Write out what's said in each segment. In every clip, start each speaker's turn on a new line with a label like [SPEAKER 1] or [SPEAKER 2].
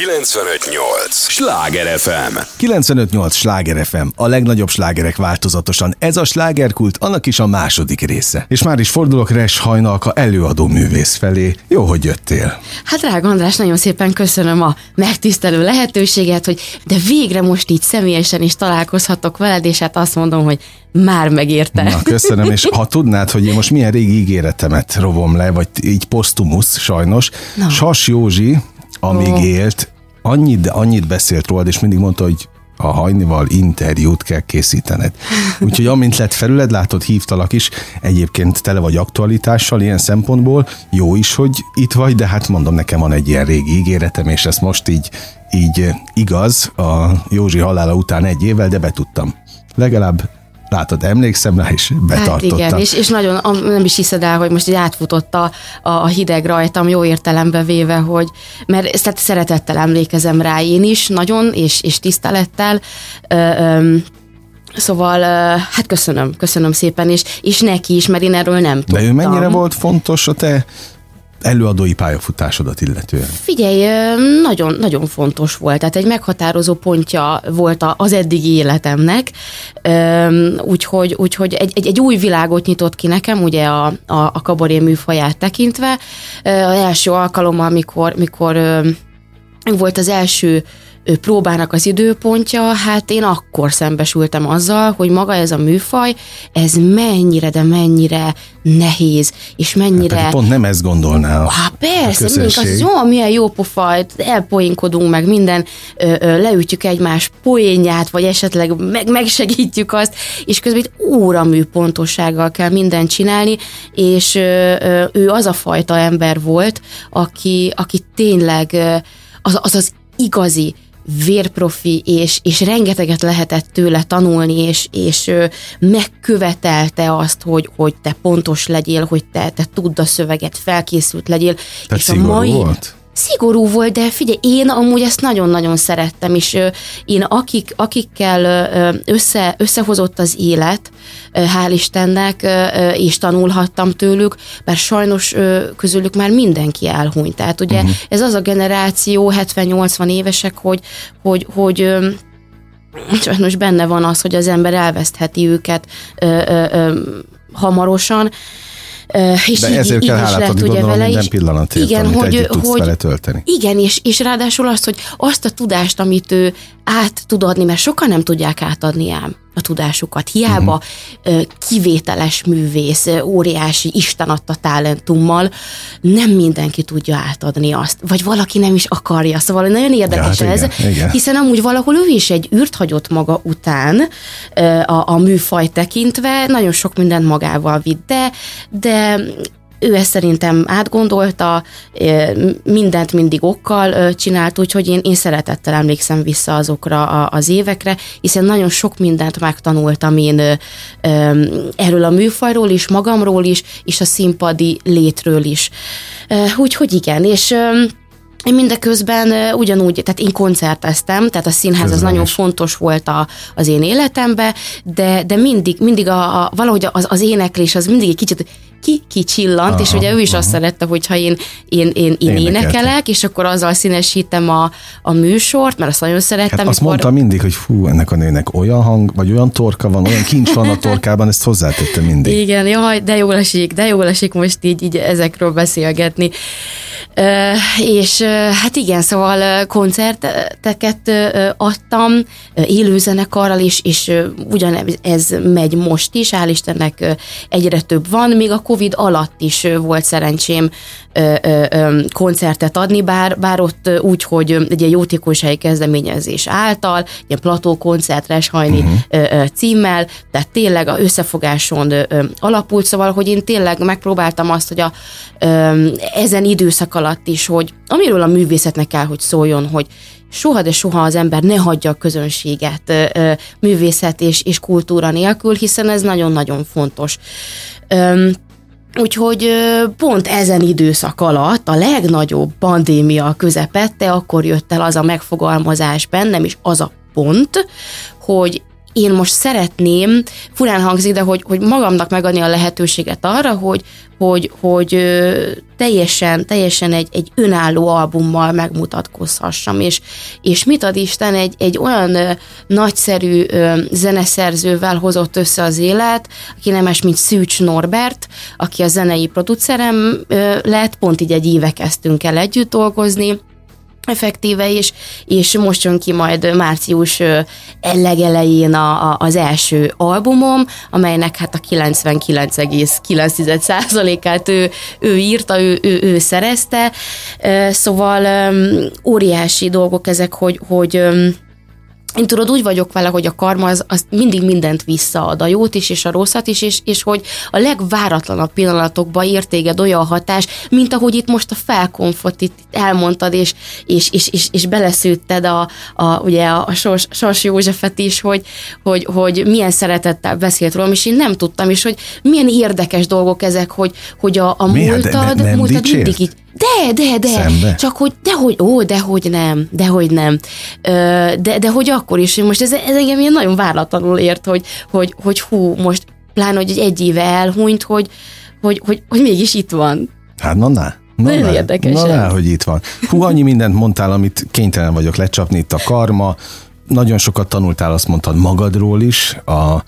[SPEAKER 1] 958! Sláger FM!
[SPEAKER 2] 958! Sláger FM, a legnagyobb slágerek változatosan. Ez a slágerkult, annak is a második része. És már is fordulok Res Hajnalka előadó művész felé. Jó, hogy jöttél.
[SPEAKER 3] Hát drága András, nagyon szépen köszönöm a megtisztelő lehetőséget, hogy de végre most így személyesen is találkozhatok veled, és hát azt mondom, hogy már megérte.
[SPEAKER 2] Na, köszönöm, és ha tudnád, hogy én most milyen régi ígéretemet rovom le, vagy így posztumusz sajnos, no. Sas Józsi, amíg oh. élt, annyit, de annyit beszélt rólad, és mindig mondta, hogy a hajnival interjút kell készítened. Úgyhogy amint lett felüled, látod, hívtalak is, egyébként tele vagy aktualitással ilyen szempontból, jó is, hogy itt vagy, de hát mondom, nekem van egy ilyen régi ígéretem, és ezt most így, így igaz, a Józsi halála után egy évvel, de betudtam. Legalább Látod, emlékszem rá, és betartottam. Hát igen,
[SPEAKER 3] és, és nagyon nem is hiszed el, hogy most így átfutott a, a hideg rajtam, jó értelembe véve, hogy, mert tehát szeretettel emlékezem rá én is, nagyon, és, és tisztelettel. Ö, ö, Szóval, hát köszönöm, köszönöm szépen, és, és neki is, mert én erről nem tudtam.
[SPEAKER 2] De ő mennyire volt fontos a te előadói pályafutásodat illetően?
[SPEAKER 3] Figyelj, nagyon, nagyon fontos volt, tehát egy meghatározó pontja volt az eddigi életemnek, úgyhogy, úgyhogy egy, egy, egy új világot nyitott ki nekem, ugye a, a, a kabaré műfaját tekintve. Az első alkalommal, mikor, mikor volt az első próbának az időpontja, hát én akkor szembesültem azzal, hogy maga ez a műfaj, ez mennyire, de mennyire nehéz, és mennyire... Hát,
[SPEAKER 2] pont nem ezt gondolnál.
[SPEAKER 3] Hát persze, mindig az jó, milyen jó pofa, elpoinkodunk meg minden, ö, ö, leütjük egymás poénját, vagy esetleg meg, megsegítjük azt, és közben itt óramű pontossággal kell mindent csinálni, és ö, ö, ő az a fajta ember volt, aki, aki tényleg az az, az igazi vérprofi, és, és rengeteget lehetett tőle tanulni, és, és megkövetelte azt, hogy, hogy te pontos legyél, hogy te, te tudd a szöveget, felkészült legyél.
[SPEAKER 2] Tehát és a mai, volt?
[SPEAKER 3] Szigorú volt, de figyelj, én amúgy ezt nagyon-nagyon szerettem, és én akik, akikkel össze, összehozott az élet, hál' Istennek, és tanulhattam tőlük, mert sajnos közülük már mindenki elhunyt. Tehát ugye uh-huh. ez az a generáció, 70-80 évesek, hogy, hogy, hogy sajnos benne van az, hogy az ember elvesztheti őket ö, ö, ö, hamarosan,
[SPEAKER 2] és De így, ezért így kell hálát adni, gondolom, vele minden pillanatért, igen, amit hogy, hogy, vele tölteni.
[SPEAKER 3] Igen, és, és ráadásul azt, hogy azt a tudást, amit ő át tud adni, mert sokan nem tudják átadni ám a tudásukat. Hiába uh-huh. kivételes művész, óriási Isten adta talentummal, nem mindenki tudja átadni azt, vagy valaki nem is akarja. Szóval nagyon érdekes ja, hát ez, igen, igen. hiszen amúgy valahol ő is egy űrt hagyott maga után a, a műfaj tekintve, nagyon sok mindent magával vitt, de, de ő ezt szerintem átgondolta, mindent mindig okkal csinált, úgyhogy én, én szeretettel emlékszem vissza azokra az évekre, hiszen nagyon sok mindent megtanultam én erről a műfajról is, magamról is, és a színpadi létről is. Úgyhogy igen, és én mindeközben ugyanúgy, tehát én koncerteztem, tehát a színház Közben az nagyon is. fontos volt a, az én életemben, de, de mindig, mindig a, a valahogy az, az éneklés az mindig egy kicsit ki kicsillant, aha, és ugye ő is aha. azt szerette, hogyha én, én, én, én énekelek, és akkor azzal színesítem a, a műsort, mert azt nagyon szerettem. Hát
[SPEAKER 2] azt mikor... mondta mindig, hogy fú, ennek a nőnek olyan hang, vagy olyan torka van, olyan kincs van a torkában, ezt hozzátette mindig.
[SPEAKER 3] Igen, jaj, de jól esik, de jól esik most így, így ezekről beszélgetni. És hát igen, szóval koncerteket adtam élőzenekarral is, és ugyanez megy most is, hál' Istennek egyre több van, még a Covid alatt is volt szerencsém koncertet adni, bár, bár ott úgy, hogy egy ilyen jótékonysági kezdeményezés által, ilyen plató koncert Reshajni uh-huh. címmel, tehát tényleg a összefogáson alapult, szóval, hogy én tényleg megpróbáltam azt, hogy a, ezen időszak alatt is, hogy amiről a művészetnek kell, hogy szóljon, hogy soha, de soha az ember ne hagyja a közönséget művészet és, és kultúra nélkül, hiszen ez nagyon-nagyon fontos. Úgyhogy pont ezen időszak alatt a legnagyobb pandémia közepette, akkor jött el az a megfogalmazás bennem, és az a pont, hogy én most szeretném, furán hangzik, de hogy, hogy magamnak megadni a lehetőséget arra, hogy, hogy, hogy teljesen, teljesen egy, egy önálló albummal megmutatkozhassam, és, és mit ad Isten egy, egy olyan nagyszerű zeneszerzővel hozott össze az élet, aki nem más, mint Szűcs Norbert, aki a zenei producerem lett, pont így egy éve kezdtünk el együtt dolgozni, effektíve is, és most jön ki majd március legelején a, a, az első albumom, amelynek hát a 99,9%-át ő, ő írta, ő, ő, ő szerezte, szóval óriási dolgok ezek, hogy, hogy én tudod, úgy vagyok vele, hogy a karma az, az mindig mindent visszaad, a jót is és a rosszat is, és, és hogy a legváratlanabb pillanatokban ér téged olyan hatás, mint ahogy itt most a felkonfot itt elmondtad, és, és, és, és, és beleszőtted a, a, ugye a Sors, Sors Józsefet is, hogy, hogy, hogy milyen szeretettel beszélt rólam, és én nem tudtam, és hogy milyen érdekes dolgok ezek, hogy, hogy a, a múltad,
[SPEAKER 2] ne, nem
[SPEAKER 3] múltad
[SPEAKER 2] dicsért?
[SPEAKER 3] mindig így de, de, de.
[SPEAKER 2] Szembe?
[SPEAKER 3] Csak hogy, de hogy, ó, de hogy nem, de hogy nem. Ö, de, de hogy akkor is, most ez, ez engem ilyen nagyon váratlanul ért, hogy, hogy, hogy hú, most pláne, hogy egy éve elhunyt, hogy, hogy, hogy, hogy mégis itt van.
[SPEAKER 2] Hát na, na. Na,
[SPEAKER 3] Nagyon
[SPEAKER 2] na,
[SPEAKER 3] érdekes
[SPEAKER 2] Na, na, hogy itt van. Hú, annyi mindent mondtál, amit kénytelen vagyok lecsapni, itt a karma. Nagyon sokat tanultál, azt mondtad magadról is, a,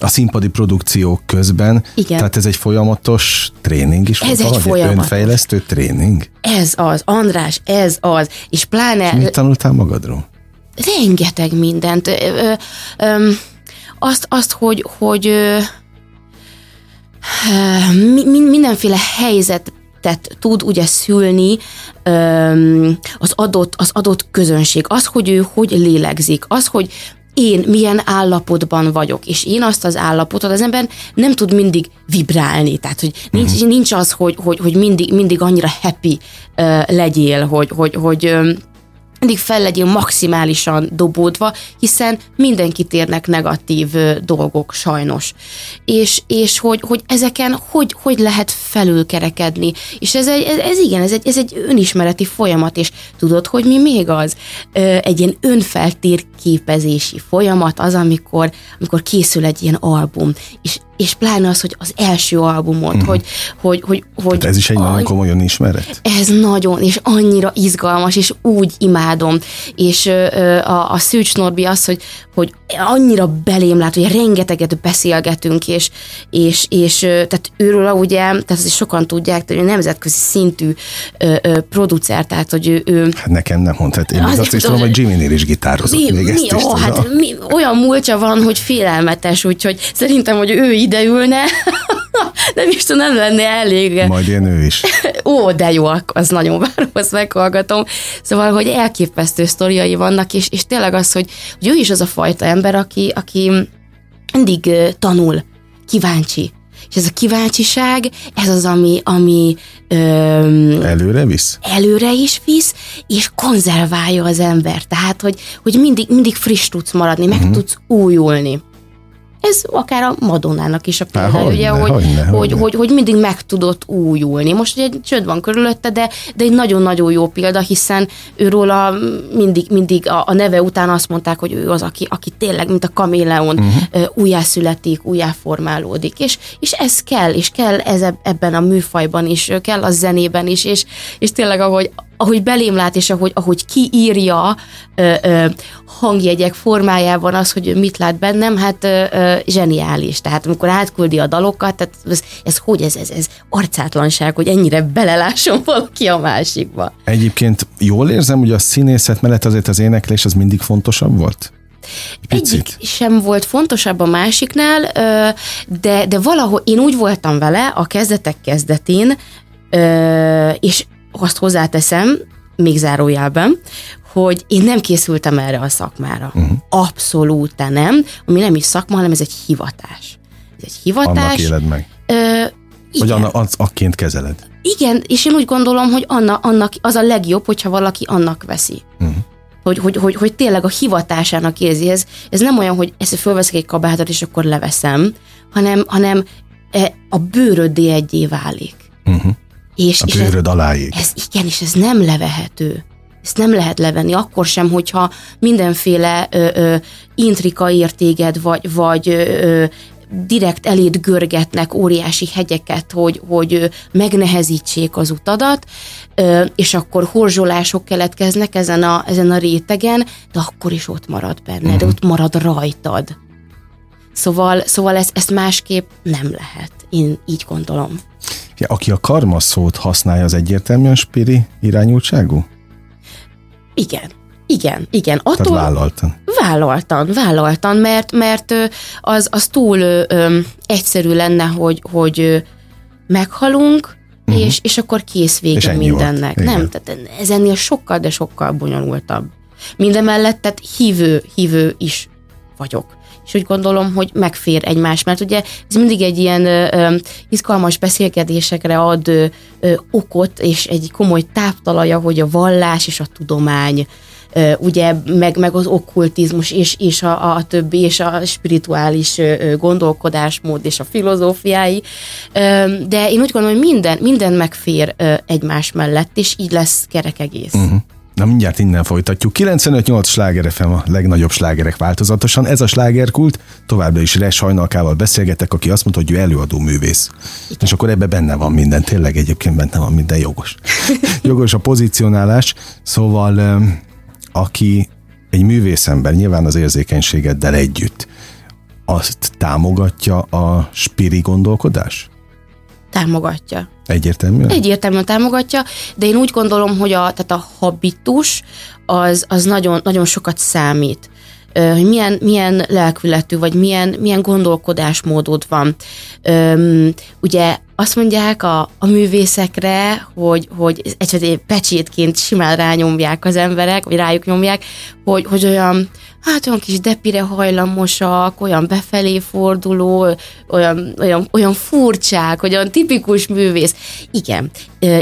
[SPEAKER 2] a színpadi produkciók közben.
[SPEAKER 3] Igen.
[SPEAKER 2] Tehát ez egy folyamatos tréning is.
[SPEAKER 3] Ez egy folyamatos.
[SPEAKER 2] Önfejlesztő tréning.
[SPEAKER 3] Ez az, András, ez az. És pláne
[SPEAKER 2] Mit tanultál magadról?
[SPEAKER 3] rengeteg mindent. Ö, ö, ö, azt, azt, hogy, hogy ö, mi, mi, mindenféle helyzet tud ugye szülni öm, az adott, az adott közönség, az, hogy ő hogy lélegzik, az, hogy én milyen állapotban vagyok, és én azt az állapotot, az ember nem tud mindig vibrálni, tehát hogy nincs, uh-huh. nincs az, hogy, hogy, hogy mindig, mindig annyira happy uh, legyél, hogy, hogy, hogy um, mindig fel legyél maximálisan dobódva, hiszen mindenkit érnek negatív dolgok sajnos. És, és hogy, hogy ezeken hogy, hogy lehet felülkerekedni. És ez, egy, ez, ez igen, ez egy, ez egy önismereti folyamat, és tudod, hogy mi még az? Egy ilyen önfeltérképezési folyamat az, amikor, amikor készül egy ilyen album, és és pláne az, hogy az első albumot, uh-huh. hogy, hogy, hogy, hogy
[SPEAKER 2] Hát ez is egy nagyon
[SPEAKER 3] aj,
[SPEAKER 2] komoly önismeret.
[SPEAKER 3] ez nagyon, és annyira izgalmas, és úgy imádom. És ö, a, a Szűcs Norbi az, hogy, hogy annyira belém lát, hogy rengeteget beszélgetünk, és, és, és tehát őről ugye, tehát is sokan tudják, hogy ő nemzetközi szintű ö, ö, producer, tehát hogy ő, ő
[SPEAKER 2] Hát nekem nem mondhat. Én még
[SPEAKER 3] Azért
[SPEAKER 2] azt is
[SPEAKER 3] tudom,
[SPEAKER 2] hogy Jimmy-nél is gitározott.
[SPEAKER 3] mi, mi,
[SPEAKER 2] is
[SPEAKER 3] ó,
[SPEAKER 2] tudom.
[SPEAKER 3] hát mi, olyan múltja van, hogy félelmetes, úgyhogy szerintem, hogy ő ide ülne, nem is tudom, nem lenne elég.
[SPEAKER 2] Majd ilyen ő is.
[SPEAKER 3] Ó, de jó, az nagyon várom, azt meghallgatom. Szóval, hogy elképesztő sztoriai vannak, és, és tényleg az, hogy, hogy ő is az a fajta ember, aki, aki mindig tanul, kíváncsi. És ez a kíváncsiság, ez az, ami, ami öm,
[SPEAKER 2] Előre visz?
[SPEAKER 3] előre is visz, és konzerválja az ember. Tehát, hogy, hogy mindig, mindig friss tudsz maradni, meg uh-huh. tudsz újulni. Ez akár a Madonnának is a példa,
[SPEAKER 2] hogyne,
[SPEAKER 3] ugye, hogy,
[SPEAKER 2] hogyne,
[SPEAKER 3] hogy,
[SPEAKER 2] hogyne.
[SPEAKER 3] hogy, hogy mindig meg tudott újulni. Most ugye egy csőd van körülötte, de, de egy nagyon-nagyon jó példa, hiszen őróla mindig, mindig a, a neve után azt mondták, hogy ő az, aki, aki tényleg, mint a kaméleon, uh-huh. újjászületik, újjáformálódik. És, és ez kell, és kell ez eb- ebben a műfajban is, kell a zenében is, és, és tényleg ahogy, ahogy belém lát, és ahogy, ahogy kiírja ö, ö, hangjegyek formájában az, hogy ő mit lát bennem, hát ö, ö, zseniális. Tehát amikor átküldi a dalokat, tehát ez, ez hogy ez, ez, ez arcátlanság, hogy ennyire belelásson valaki a másikba.
[SPEAKER 2] Egyébként jól érzem, hogy a színészet mellett azért az éneklés az mindig fontosabb volt? Picit.
[SPEAKER 3] Egyik sem volt fontosabb a másiknál, de, de valahogy én úgy voltam vele a kezdetek kezdetén, és azt hozzáteszem, még zárójelben, hogy én nem készültem erre a szakmára. Uh-huh. Abszolút nem, ami nem is szakma, hanem ez egy hivatás. Ez egy hivatás.
[SPEAKER 2] Annak éled meg.
[SPEAKER 3] Ö, igen,
[SPEAKER 2] annak, az, akként kezeled.
[SPEAKER 3] igen, és én úgy gondolom, hogy anna, annak az a legjobb, hogyha valaki annak veszi.
[SPEAKER 2] Uh-huh.
[SPEAKER 3] Hogy, hogy, hogy, hogy tényleg a hivatásának érzi. Ez, ez nem olyan, hogy ezt fölveszek egy kabátot, és akkor leveszem, hanem, hanem e, a bőröddé egyé válik.
[SPEAKER 2] Uh-huh.
[SPEAKER 3] És,
[SPEAKER 2] A
[SPEAKER 3] és ez,
[SPEAKER 2] aláig.
[SPEAKER 3] ez igen, és ez nem levehető. ezt nem lehet levenni, akkor sem, hogyha mindenféle ö, ö, intrika értéged, vagy, vagy ö, direkt eléd görgetnek óriási hegyeket, hogy, hogy megnehezítsék az utadat, és akkor horzsolások keletkeznek ezen a, ezen a rétegen, de akkor is ott marad benned, uh-huh. ott marad rajtad. Szóval, szóval ezt, ezt másképp nem lehet. Én így gondolom.
[SPEAKER 2] Ja, aki a karma szót használja, az egyértelműen spiri irányultságú?
[SPEAKER 3] Igen. Igen, igen.
[SPEAKER 2] Attól Tehát vállaltan.
[SPEAKER 3] Vállaltan, vállaltan, mert, mert az, az túl ö, egyszerű lenne, hogy, hogy meghalunk, uh-huh. és, és akkor kész vége és mindennek. Nem, tehát ez ennél sokkal, de sokkal bonyolultabb. Mindemellett, tehát hívő, hívő is vagyok és úgy gondolom, hogy megfér egymás, mert ugye ez mindig egy ilyen ö, izgalmas beszélgetésekre ad ö, ö, okot, és egy komoly táptalaja, hogy a vallás és a tudomány ugye meg, meg az okkultizmus és, és a, a többi, és a spirituális gondolkodásmód és a filozófiái, de én úgy gondolom, hogy minden, minden megfér egymás mellett, és így lesz kerek egész. Uh-huh.
[SPEAKER 2] Na mindjárt innen folytatjuk. 95-8 sláger FM a legnagyobb slágerek változatosan. Ez a slágerkult. Továbbra is Res Hajnalkával beszélgetek, aki azt mondta, hogy ő előadó művész. És akkor ebbe benne van minden. Tényleg egyébként benne van minden jogos. jogos a pozicionálás. Szóval aki egy művészember, nyilván az érzékenységeddel együtt, azt támogatja a spiri gondolkodás?
[SPEAKER 3] Támogatja.
[SPEAKER 2] Egyértelműen?
[SPEAKER 3] Egyértelműen támogatja, de én úgy gondolom, hogy a, tehát a habitus az, az nagyon, nagyon sokat számít hogy milyen, milyen lelkületű, vagy milyen, milyen gondolkodásmódod van. Ugye azt mondják a, a művészekre, hogy, hogy egy pecsétként simán rányomják az emberek, vagy rájuk nyomják, hogy, hogy olyan, hát olyan kis depire hajlamosak, olyan befelé forduló, olyan, olyan, olyan furcsák, olyan tipikus művész. Igen,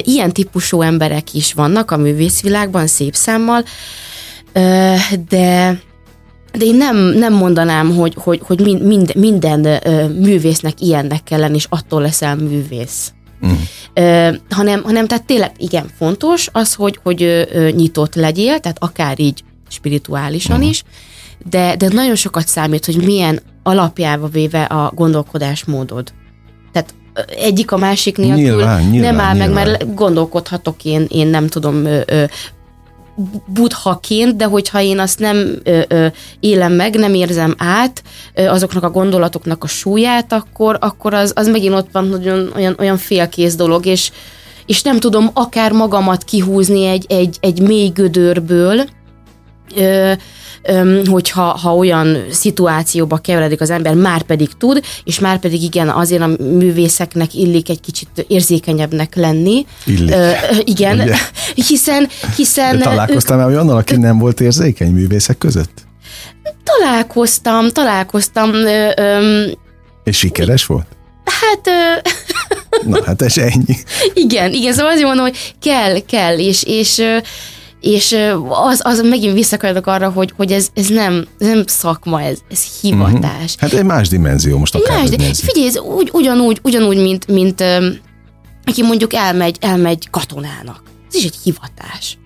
[SPEAKER 3] ilyen típusú emberek is vannak a művészvilágban szép számmal, de de én nem, nem mondanám, hogy, hogy, hogy mind, minden ö, művésznek ilyennek kell lenni, és attól leszel művész. Mm. Ö, hanem, hanem tehát tényleg igen fontos az, hogy, hogy ö, nyitott legyél, tehát akár így spirituálisan mm. is, de, de nagyon sokat számít, hogy milyen alapjába véve a gondolkodásmódod. Tehát egyik a másik nélkül nyilván, nyilván, nem áll nyilván. meg, mert gondolkodhatok én, én nem tudom, ö, ö, buddhaként, de hogyha én azt nem ö, ö, élem meg, nem érzem át ö, azoknak a gondolatoknak a súlyát, akkor, akkor az, az megint ott van nagyon, olyan, olyan félkész dolog, és, és nem tudom akár magamat kihúzni egy, egy, egy mély gödörből, ö, hogyha ha olyan szituációba keveredik az ember, már pedig tud, és már pedig igen, azért a művészeknek illik egy kicsit érzékenyebbnek lenni.
[SPEAKER 2] Illik.
[SPEAKER 3] Ö, igen, Ugye? hiszen... hiszen
[SPEAKER 2] De találkoztál már olyannal, aki nem volt érzékeny művészek között?
[SPEAKER 3] Találkoztam, találkoztam. Ö, ö,
[SPEAKER 2] és sikeres volt?
[SPEAKER 3] Hát... Ö,
[SPEAKER 2] Na, hát ez ennyi.
[SPEAKER 3] Igen, igen, szóval azért mondom, hogy kell, kell, és, és és az, az megint visszakanyarodok arra, hogy, hogy ez, ez nem, ez nem szakma, ez, ez hivatás. Uh-huh.
[SPEAKER 2] Hát egy más dimenzió most akár más,
[SPEAKER 3] nézzük. Figyelj, ez úgy, ugyanúgy, ugyanúgy mint, mint aki mondjuk elmegy, elmegy katonának. Ez is egy hivatás.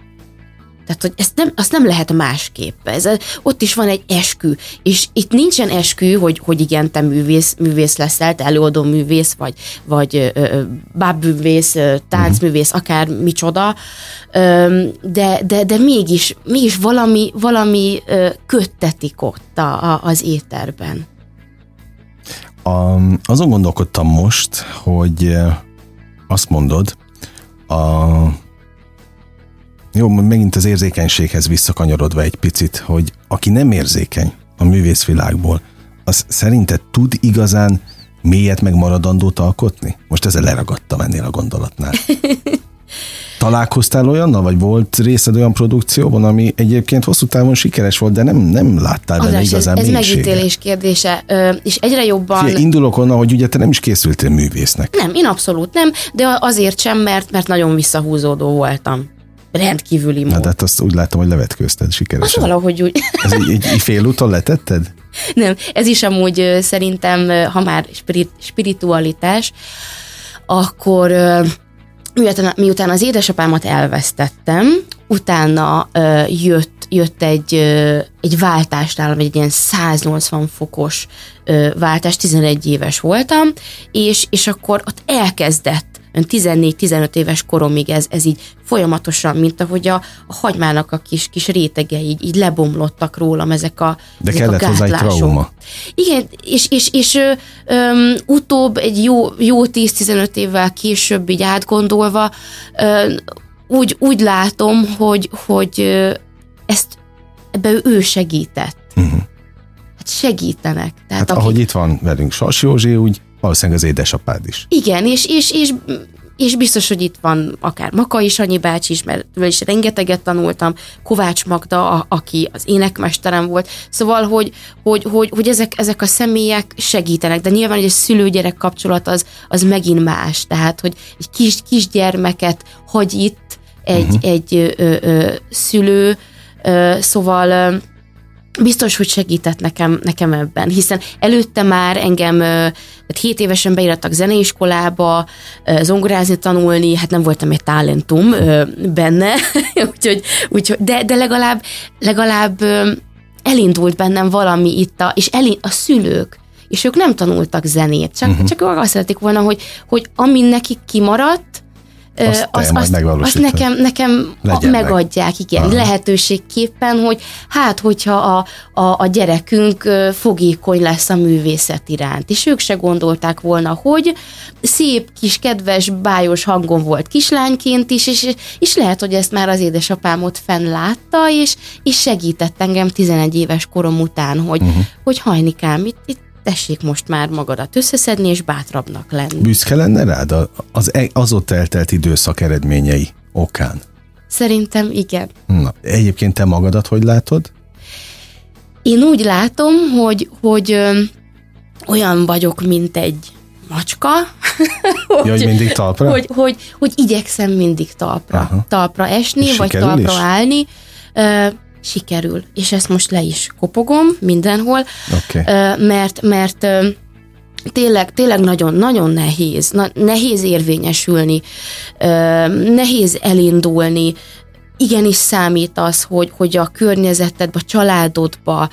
[SPEAKER 3] Tehát, hogy ezt nem, azt nem lehet másképp. Ez, ott is van egy eskü, és itt nincsen eskü, hogy, hogy igen, te művész, művész leszel, te előadó művész, vagy, vagy bábművész, táncművész, akár micsoda, de, de, de mégis, mégis valami, valami köttetik ott a, a, az éterben.
[SPEAKER 2] A, azon gondolkodtam most, hogy azt mondod, a jó, megint az érzékenységhez visszakanyarodva egy picit, hogy aki nem érzékeny a művészvilágból, az szerinted tud igazán mélyet meg maradandót alkotni? Most ezzel leragadtam ennél a gondolatnál. Találkoztál olyannal, vagy volt részed olyan produkcióban, ami egyébként hosszú távon sikeres volt, de nem, nem láttál benne igazán
[SPEAKER 3] Ez, ez megítélés kérdése, ö, és egyre jobban...
[SPEAKER 2] Fie, indulok onnan, hogy ugye te nem is készültél művésznek.
[SPEAKER 3] Nem, én abszolút nem, de azért sem, mert, mert nagyon visszahúzódó voltam rendkívüli mód.
[SPEAKER 2] Na, de hát azt úgy látom, hogy levetkőzted sikeresen.
[SPEAKER 3] Az valahogy úgy.
[SPEAKER 2] Ez egy, egy, egy félúton letetted?
[SPEAKER 3] Nem, ez is amúgy szerintem, ha már spirit, spiritualitás, akkor miután, az édesapámat elvesztettem, utána jött, jött egy, egy váltás nálam, egy ilyen 180 fokos váltás, 11 éves voltam, és, és akkor ott elkezdett 14-15 éves koromig ez, ez így folyamatosan, mint ahogy a, a hagymának a kis, kis rétege így, így lebomlottak rólam ezek a
[SPEAKER 2] De
[SPEAKER 3] ezek
[SPEAKER 2] kellett
[SPEAKER 3] a
[SPEAKER 2] hozzá egy trauma.
[SPEAKER 3] Igen, és, és, és ö, ö, utóbb egy jó, jó 10-15 évvel később így átgondolva ö, úgy, úgy látom, hogy, hogy ö, ezt ebbe ő segített. Uh-huh. Hát segítenek.
[SPEAKER 2] Tehát hát akik... ahogy itt van velünk Sas Józsi, úgy valószínűleg az édesapád is.
[SPEAKER 3] Igen, és, és, és és biztos, hogy itt van akár Maka is, Anyi bácsi is, mert tőle is rengeteget tanultam, Kovács Magda, a, aki az énekmesterem volt, szóval, hogy, hogy, hogy, hogy ezek, ezek a személyek segítenek, de nyilván, hogy egy szülő-gyerek kapcsolat az, az megint más, tehát, hogy egy kis, kisgyermeket hagy itt egy, uh-huh. egy ö, ö, szülő, ö, szóval ö, biztos, hogy segített nekem, nekem ebben, hiszen előtte már engem, tehát 7 évesen beirattak zeneiskolába, zongorázni tanulni, hát nem voltam egy talentum benne, úgyhogy, úgyhogy de, de legalább, legalább elindult bennem valami itt, a, és elin, a szülők, és ők nem tanultak zenét, csak, uh-huh. csak azt szeretik volna, hogy, hogy ami nekik kimaradt, azt, azt, azt, azt nekem, nekem megadják, igen, Aha. lehetőségképpen, hogy hát, hogyha a, a, a gyerekünk fogékony lesz a művészet iránt, és ők se gondolták volna, hogy szép, kis, kedves, bájos hangon volt kislányként is, és, és lehet, hogy ezt már az édesapám ott fenn látta, és, és segített engem 11 éves korom után, hogy, uh-huh. hogy hajnikám, itt, itt tessék most már magadat összeszedni, és bátrabbnak lenni.
[SPEAKER 2] Büszke lenne rád az, e- az ott eltelt időszak eredményei okán?
[SPEAKER 3] Szerintem igen.
[SPEAKER 2] Na, egyébként te magadat hogy látod?
[SPEAKER 3] Én úgy látom, hogy, hogy ö, olyan vagyok, mint egy macska.
[SPEAKER 2] hogy, ja, hogy mindig talpra?
[SPEAKER 3] Hogy, hogy, hogy igyekszem mindig talpra, Aha. talpra esni, vagy talpra is? állni. Ö, sikerül, és ezt most le is kopogom mindenhol, okay. mert, mert tényleg, tényleg nagyon, nagyon nehéz, na, nehéz érvényesülni, nehéz elindulni, igenis számít az, hogy, hogy a környezetedben, a családodban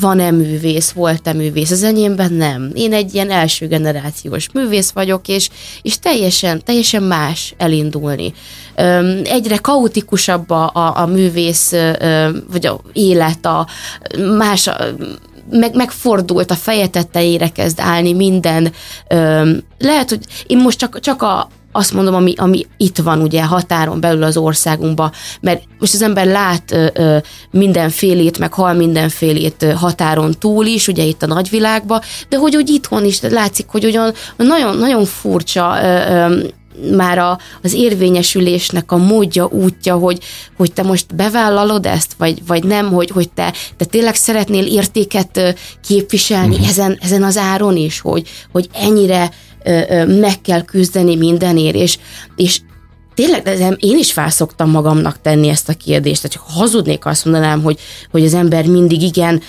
[SPEAKER 3] van-e művész, volt-e művész. Az enyémben nem. Én egy ilyen első generációs művész vagyok, és, és teljesen, teljesen más elindulni. Ö, egyre kaotikusabb a, a, a művész, ö, vagy a élet, a más... Meg, megfordult a feje tetejére kezd állni minden. Ö, lehet, hogy én most csak, csak a, azt mondom, ami, ami itt van ugye határon belül az országunkban, mert most az ember lát ö, ö, mindenfélét, meg hal mindenfélét ö, határon túl is, ugye itt a nagyvilágban, de hogy úgy itthon is látszik, hogy ugyan nagyon, nagyon furcsa ö, ö, már a, az érvényesülésnek a módja, útja, hogy, hogy te most bevállalod ezt, vagy, vagy nem, hogy, hogy te, te tényleg szeretnél értéket képviselni uh-huh. ezen, ezen az áron is, hogy, hogy ennyire meg kell küzdeni mindenért, és, és tényleg, én is felszoktam magamnak tenni ezt a kérdést, tehát ha hazudnék, azt mondanám, hogy, hogy az ember mindig igen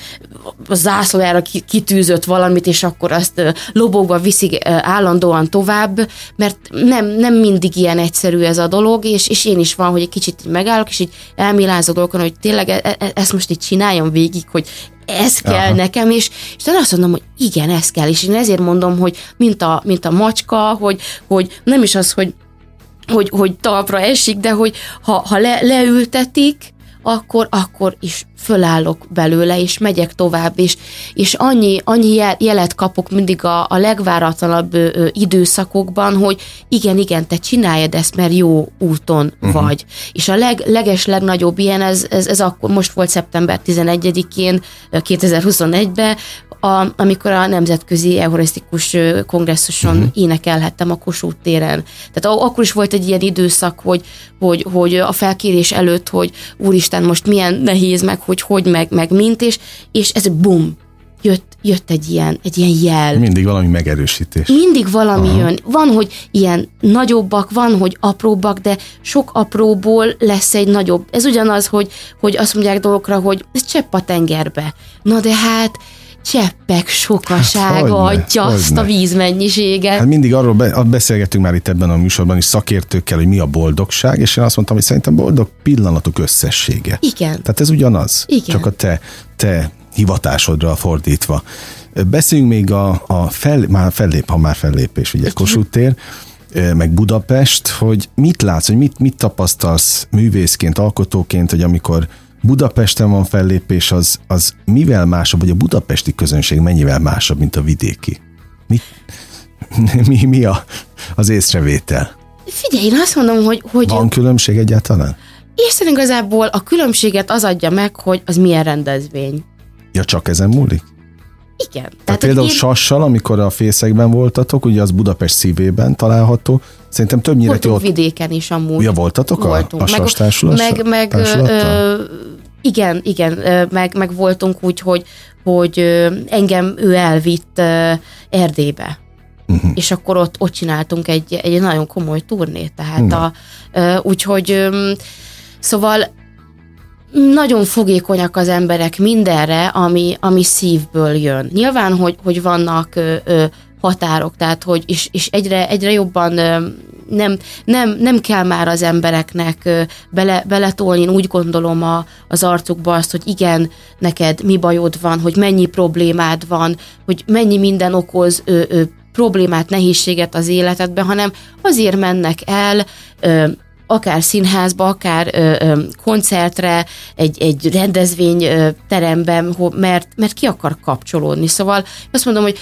[SPEAKER 3] zászlójára kitűzött valamit, és akkor azt lobogva viszi állandóan tovább, mert nem, nem mindig ilyen egyszerű ez a dolog, és, és én is van, hogy egy kicsit megállok, és így elmélázok hogy tényleg e, e, ezt most így csináljam végig, hogy ez kell Aha. nekem, és, és talán azt mondom, hogy igen, ez kell, és én ezért mondom, hogy mint a, mint a macska, hogy, hogy nem is az, hogy hogy, hogy talpra esik, de hogy ha, ha le, leültetik, akkor, akkor is fölállok belőle, és megyek tovább, és, és annyi, annyi jelet kapok mindig a, a legváratlanabb ö, időszakokban, hogy igen, igen, te csináljad ezt, mert jó úton uh-huh. vagy. És a leg, leges legnagyobb ilyen, ez, ez, ez akkor, most volt szeptember 11-én, 2021-ben, a, amikor a Nemzetközi Eurisztikus Kongresszuson uh-huh. énekelhettem a Kossuth téren. Tehát akkor is volt egy ilyen időszak, hogy, hogy, hogy a felkérés előtt, hogy úristen, most milyen nehéz, meg hogy hogy, meg, meg mint, és, és ez bum, jött, jött egy ilyen, egy ilyen jel.
[SPEAKER 2] Mindig valami megerősítés.
[SPEAKER 3] Mindig valami Aha. jön. Van, hogy ilyen nagyobbak, van, hogy apróbbak, de sok apróból lesz egy nagyobb. Ez ugyanaz, hogy, hogy azt mondják dolgokra, hogy ez csepp a tengerbe. Na de hát cseppek sokasága
[SPEAKER 2] Hát,
[SPEAKER 3] adja azt a vízmennyiséget.
[SPEAKER 2] Hát mindig arról be, beszélgetünk már itt ebben a műsorban is szakértőkkel, hogy mi a boldogság, és én azt mondtam, hogy szerintem boldog pillanatok összessége.
[SPEAKER 3] Igen.
[SPEAKER 2] Tehát ez ugyanaz,
[SPEAKER 3] Igen.
[SPEAKER 2] csak a te, te hivatásodra fordítva. Beszéljünk még a, a fel, már fellép, ha már fellépés, ugye Kossuth tér, meg Budapest, hogy mit látsz, hogy mit, mit tapasztalsz művészként, alkotóként, hogy amikor Budapesten van fellépés, az, az mivel másabb, vagy a budapesti közönség mennyivel másabb, mint a vidéki? Mi, mi, mi a, az észrevétel?
[SPEAKER 3] Figyelj, én azt mondom, hogy, hogy
[SPEAKER 2] Van különbség egyáltalán?
[SPEAKER 3] Isten igazából a különbséget az adja meg, hogy az milyen rendezvény.
[SPEAKER 2] Ja, csak ezen múlik?
[SPEAKER 3] Igen.
[SPEAKER 2] Tehát,
[SPEAKER 3] hogy
[SPEAKER 2] például
[SPEAKER 3] én-
[SPEAKER 2] Sassal, amikor a fészekben voltatok, ugye az Budapest szívében található, szerintem többnyire
[SPEAKER 3] Voltunk
[SPEAKER 2] ott...
[SPEAKER 3] vidéken is amúgy.
[SPEAKER 2] Ja, voltatok a,
[SPEAKER 3] Voltunk.
[SPEAKER 2] a Sas társulat-
[SPEAKER 3] meg, meg
[SPEAKER 2] társulattal?
[SPEAKER 3] ö, igen, igen, meg, meg voltunk úgy, hogy, hogy engem ő elvitt Erdélybe. Uh-huh. És akkor ott, ott csináltunk egy, egy nagyon komoly turnét, tehát
[SPEAKER 2] Na.
[SPEAKER 3] a, úgyhogy szóval nagyon fogékonyak az emberek mindenre, ami, ami szívből jön. Nyilván, hogy, hogy vannak ö, ö, határok, tehát hogy és, és egyre, egyre jobban ö, nem, nem, nem kell már az embereknek ö, bele, beletolni, én úgy gondolom a, az arcukba azt, hogy igen, neked mi bajod van, hogy mennyi problémád van, hogy mennyi minden okoz ö, ö, problémát, nehézséget az életedben, hanem azért mennek el, ö, akár színházba, akár ö, ö, koncertre, egy, egy rendezvény ö, teremben, mert, mert ki akar kapcsolódni. Szóval azt mondom, hogy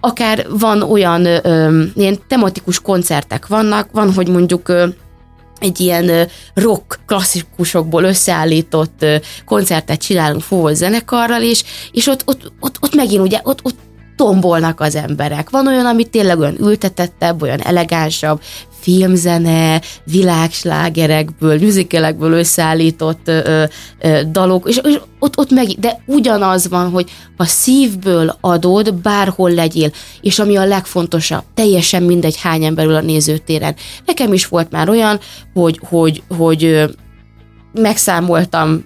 [SPEAKER 3] akár van olyan ö, ilyen tematikus koncertek vannak, van, hogy mondjuk ö, egy ilyen rock klasszikusokból összeállított koncertet csinálunk fúvó zenekarral, és, és ott, ott, ott, ott megint ugye, ott, ott tombolnak az emberek. Van olyan, ami tényleg olyan ültetettebb, olyan elegánsabb, filmzene, világslágerekből, musicalekből összeállított ö, ö, dalok, és, és ott, ott meg, de ugyanaz van, hogy ha szívből adod, bárhol legyél, és ami a legfontosabb, teljesen mindegy hány ember ül a nézőtéren. Nekem is volt már olyan, hogy, hogy, hogy ö, megszámoltam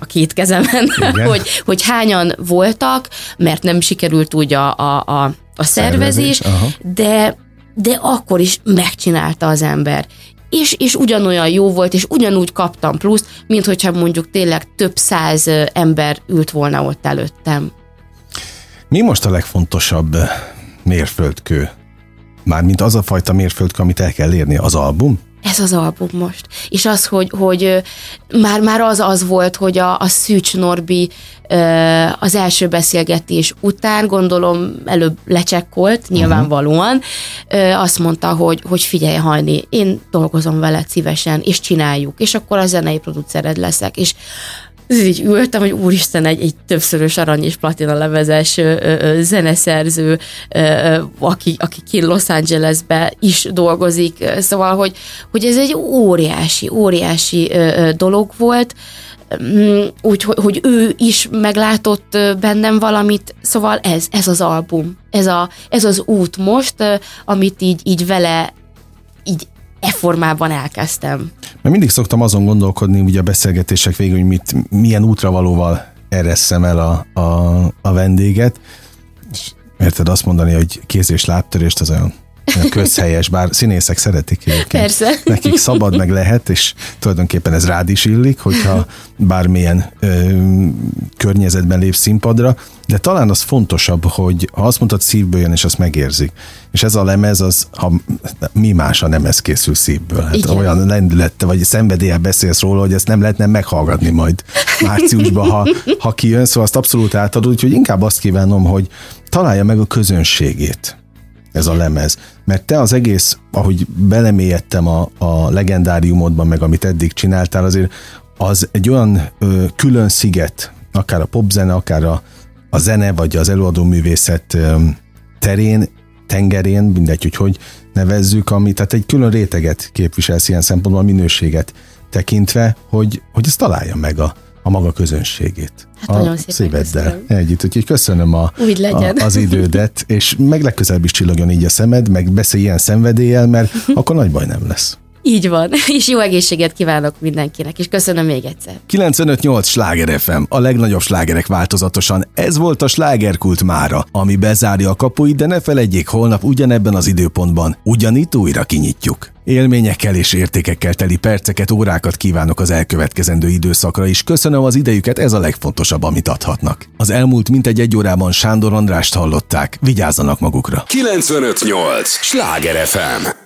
[SPEAKER 3] a két kezemen, hogy, hogy hányan voltak, mert nem sikerült úgy a, a, a, a szervezés,
[SPEAKER 2] Szervezés, aha.
[SPEAKER 3] de, de akkor is megcsinálta az ember. És, és ugyanolyan jó volt, és ugyanúgy kaptam pluszt, mint hogyha mondjuk tényleg több száz ember ült volna ott előttem.
[SPEAKER 2] Mi most a legfontosabb mérföldkő? Mármint az a fajta mérföldkő, amit el kell érni, az album?
[SPEAKER 3] Ez az album most. És az, hogy, hogy már, már az az volt, hogy a, a Szűcs Norbi az első beszélgetés után, gondolom előbb lecsekkolt, nyilvánvalóan, ö, azt mondta, hogy, hogy figyelj Hajni, én dolgozom veled szívesen, és csináljuk, és akkor a zenei producered leszek, és így ültem, hogy úristen, egy, egy többszörös arany és platina levezes ö, ö, zeneszerző, ö, aki, aki ki Los Angelesbe is dolgozik, szóval, hogy, hogy ez egy óriási, óriási ö, dolog volt, Mm, úgy, hogy, hogy ő is meglátott bennem valamit, szóval ez, ez az album, ez, a, ez az út most, amit így, így vele így e formában elkezdtem.
[SPEAKER 2] Mert mindig szoktam azon gondolkodni, ugye a beszélgetések végül, hogy mit, milyen útravalóval eresszem el a, a, a vendéget, és érted azt mondani, hogy kéz és lábtörést az olyan, közhelyes, bár színészek szeretik egyébként.
[SPEAKER 3] Persze.
[SPEAKER 2] Nekik szabad meg lehet, és tulajdonképpen ez rád is illik, hogyha bármilyen ö, környezetben lép színpadra, de talán az fontosabb, hogy ha azt mondtad szívből jön, és azt megérzik. És ez a lemez, az, ha mi más a lemez készül szívből. Hát
[SPEAKER 3] Igen.
[SPEAKER 2] olyan lendülette, vagy szenvedéllyel beszélsz róla, hogy ezt nem lehetne meghallgatni majd márciusban, ha, ha kijön, szóval azt abszolút átadod, úgyhogy inkább azt kívánom, hogy találja meg a közönségét ez a lemez. Mert te az egész, ahogy belemélyedtem a, a legendáriumodban, meg amit eddig csináltál, azért az egy olyan ö, külön sziget, akár a popzene, akár a, a zene, vagy az előadó művészet ö, terén, tengerén, mindegy, hogy hogy nevezzük, ami, tehát egy külön réteget képviselsz ilyen szempontból, a minőséget tekintve, hogy, hogy ez találja meg a, a maga közönségét.
[SPEAKER 3] Hát
[SPEAKER 2] a
[SPEAKER 3] nagyon szépen
[SPEAKER 2] szíveddel
[SPEAKER 3] köszönöm.
[SPEAKER 2] együtt. Úgyhogy köszönöm a,
[SPEAKER 3] Úgy legyen.
[SPEAKER 2] a, az idődet, és meg legközelebb is csillogjon így a szemed, meg beszélj ilyen szenvedéllyel, mert akkor nagy baj nem lesz.
[SPEAKER 3] Így van, és jó egészséget kívánok mindenkinek, és köszönöm még egyszer.
[SPEAKER 2] 95.8 Sláger FM, a legnagyobb slágerek változatosan. Ez volt a slágerkult mára, ami bezárja a kapuit, de ne felejtjék, holnap ugyanebben az időpontban ugyanitt újra kinyitjuk. Élményekkel és értékekkel teli perceket, órákat kívánok az elkövetkezendő időszakra, és köszönöm az idejüket, ez a legfontosabb, amit adhatnak. Az elmúlt mintegy egy órában Sándor Andrást hallották, vigyázzanak magukra.
[SPEAKER 1] 958! Sláger FM!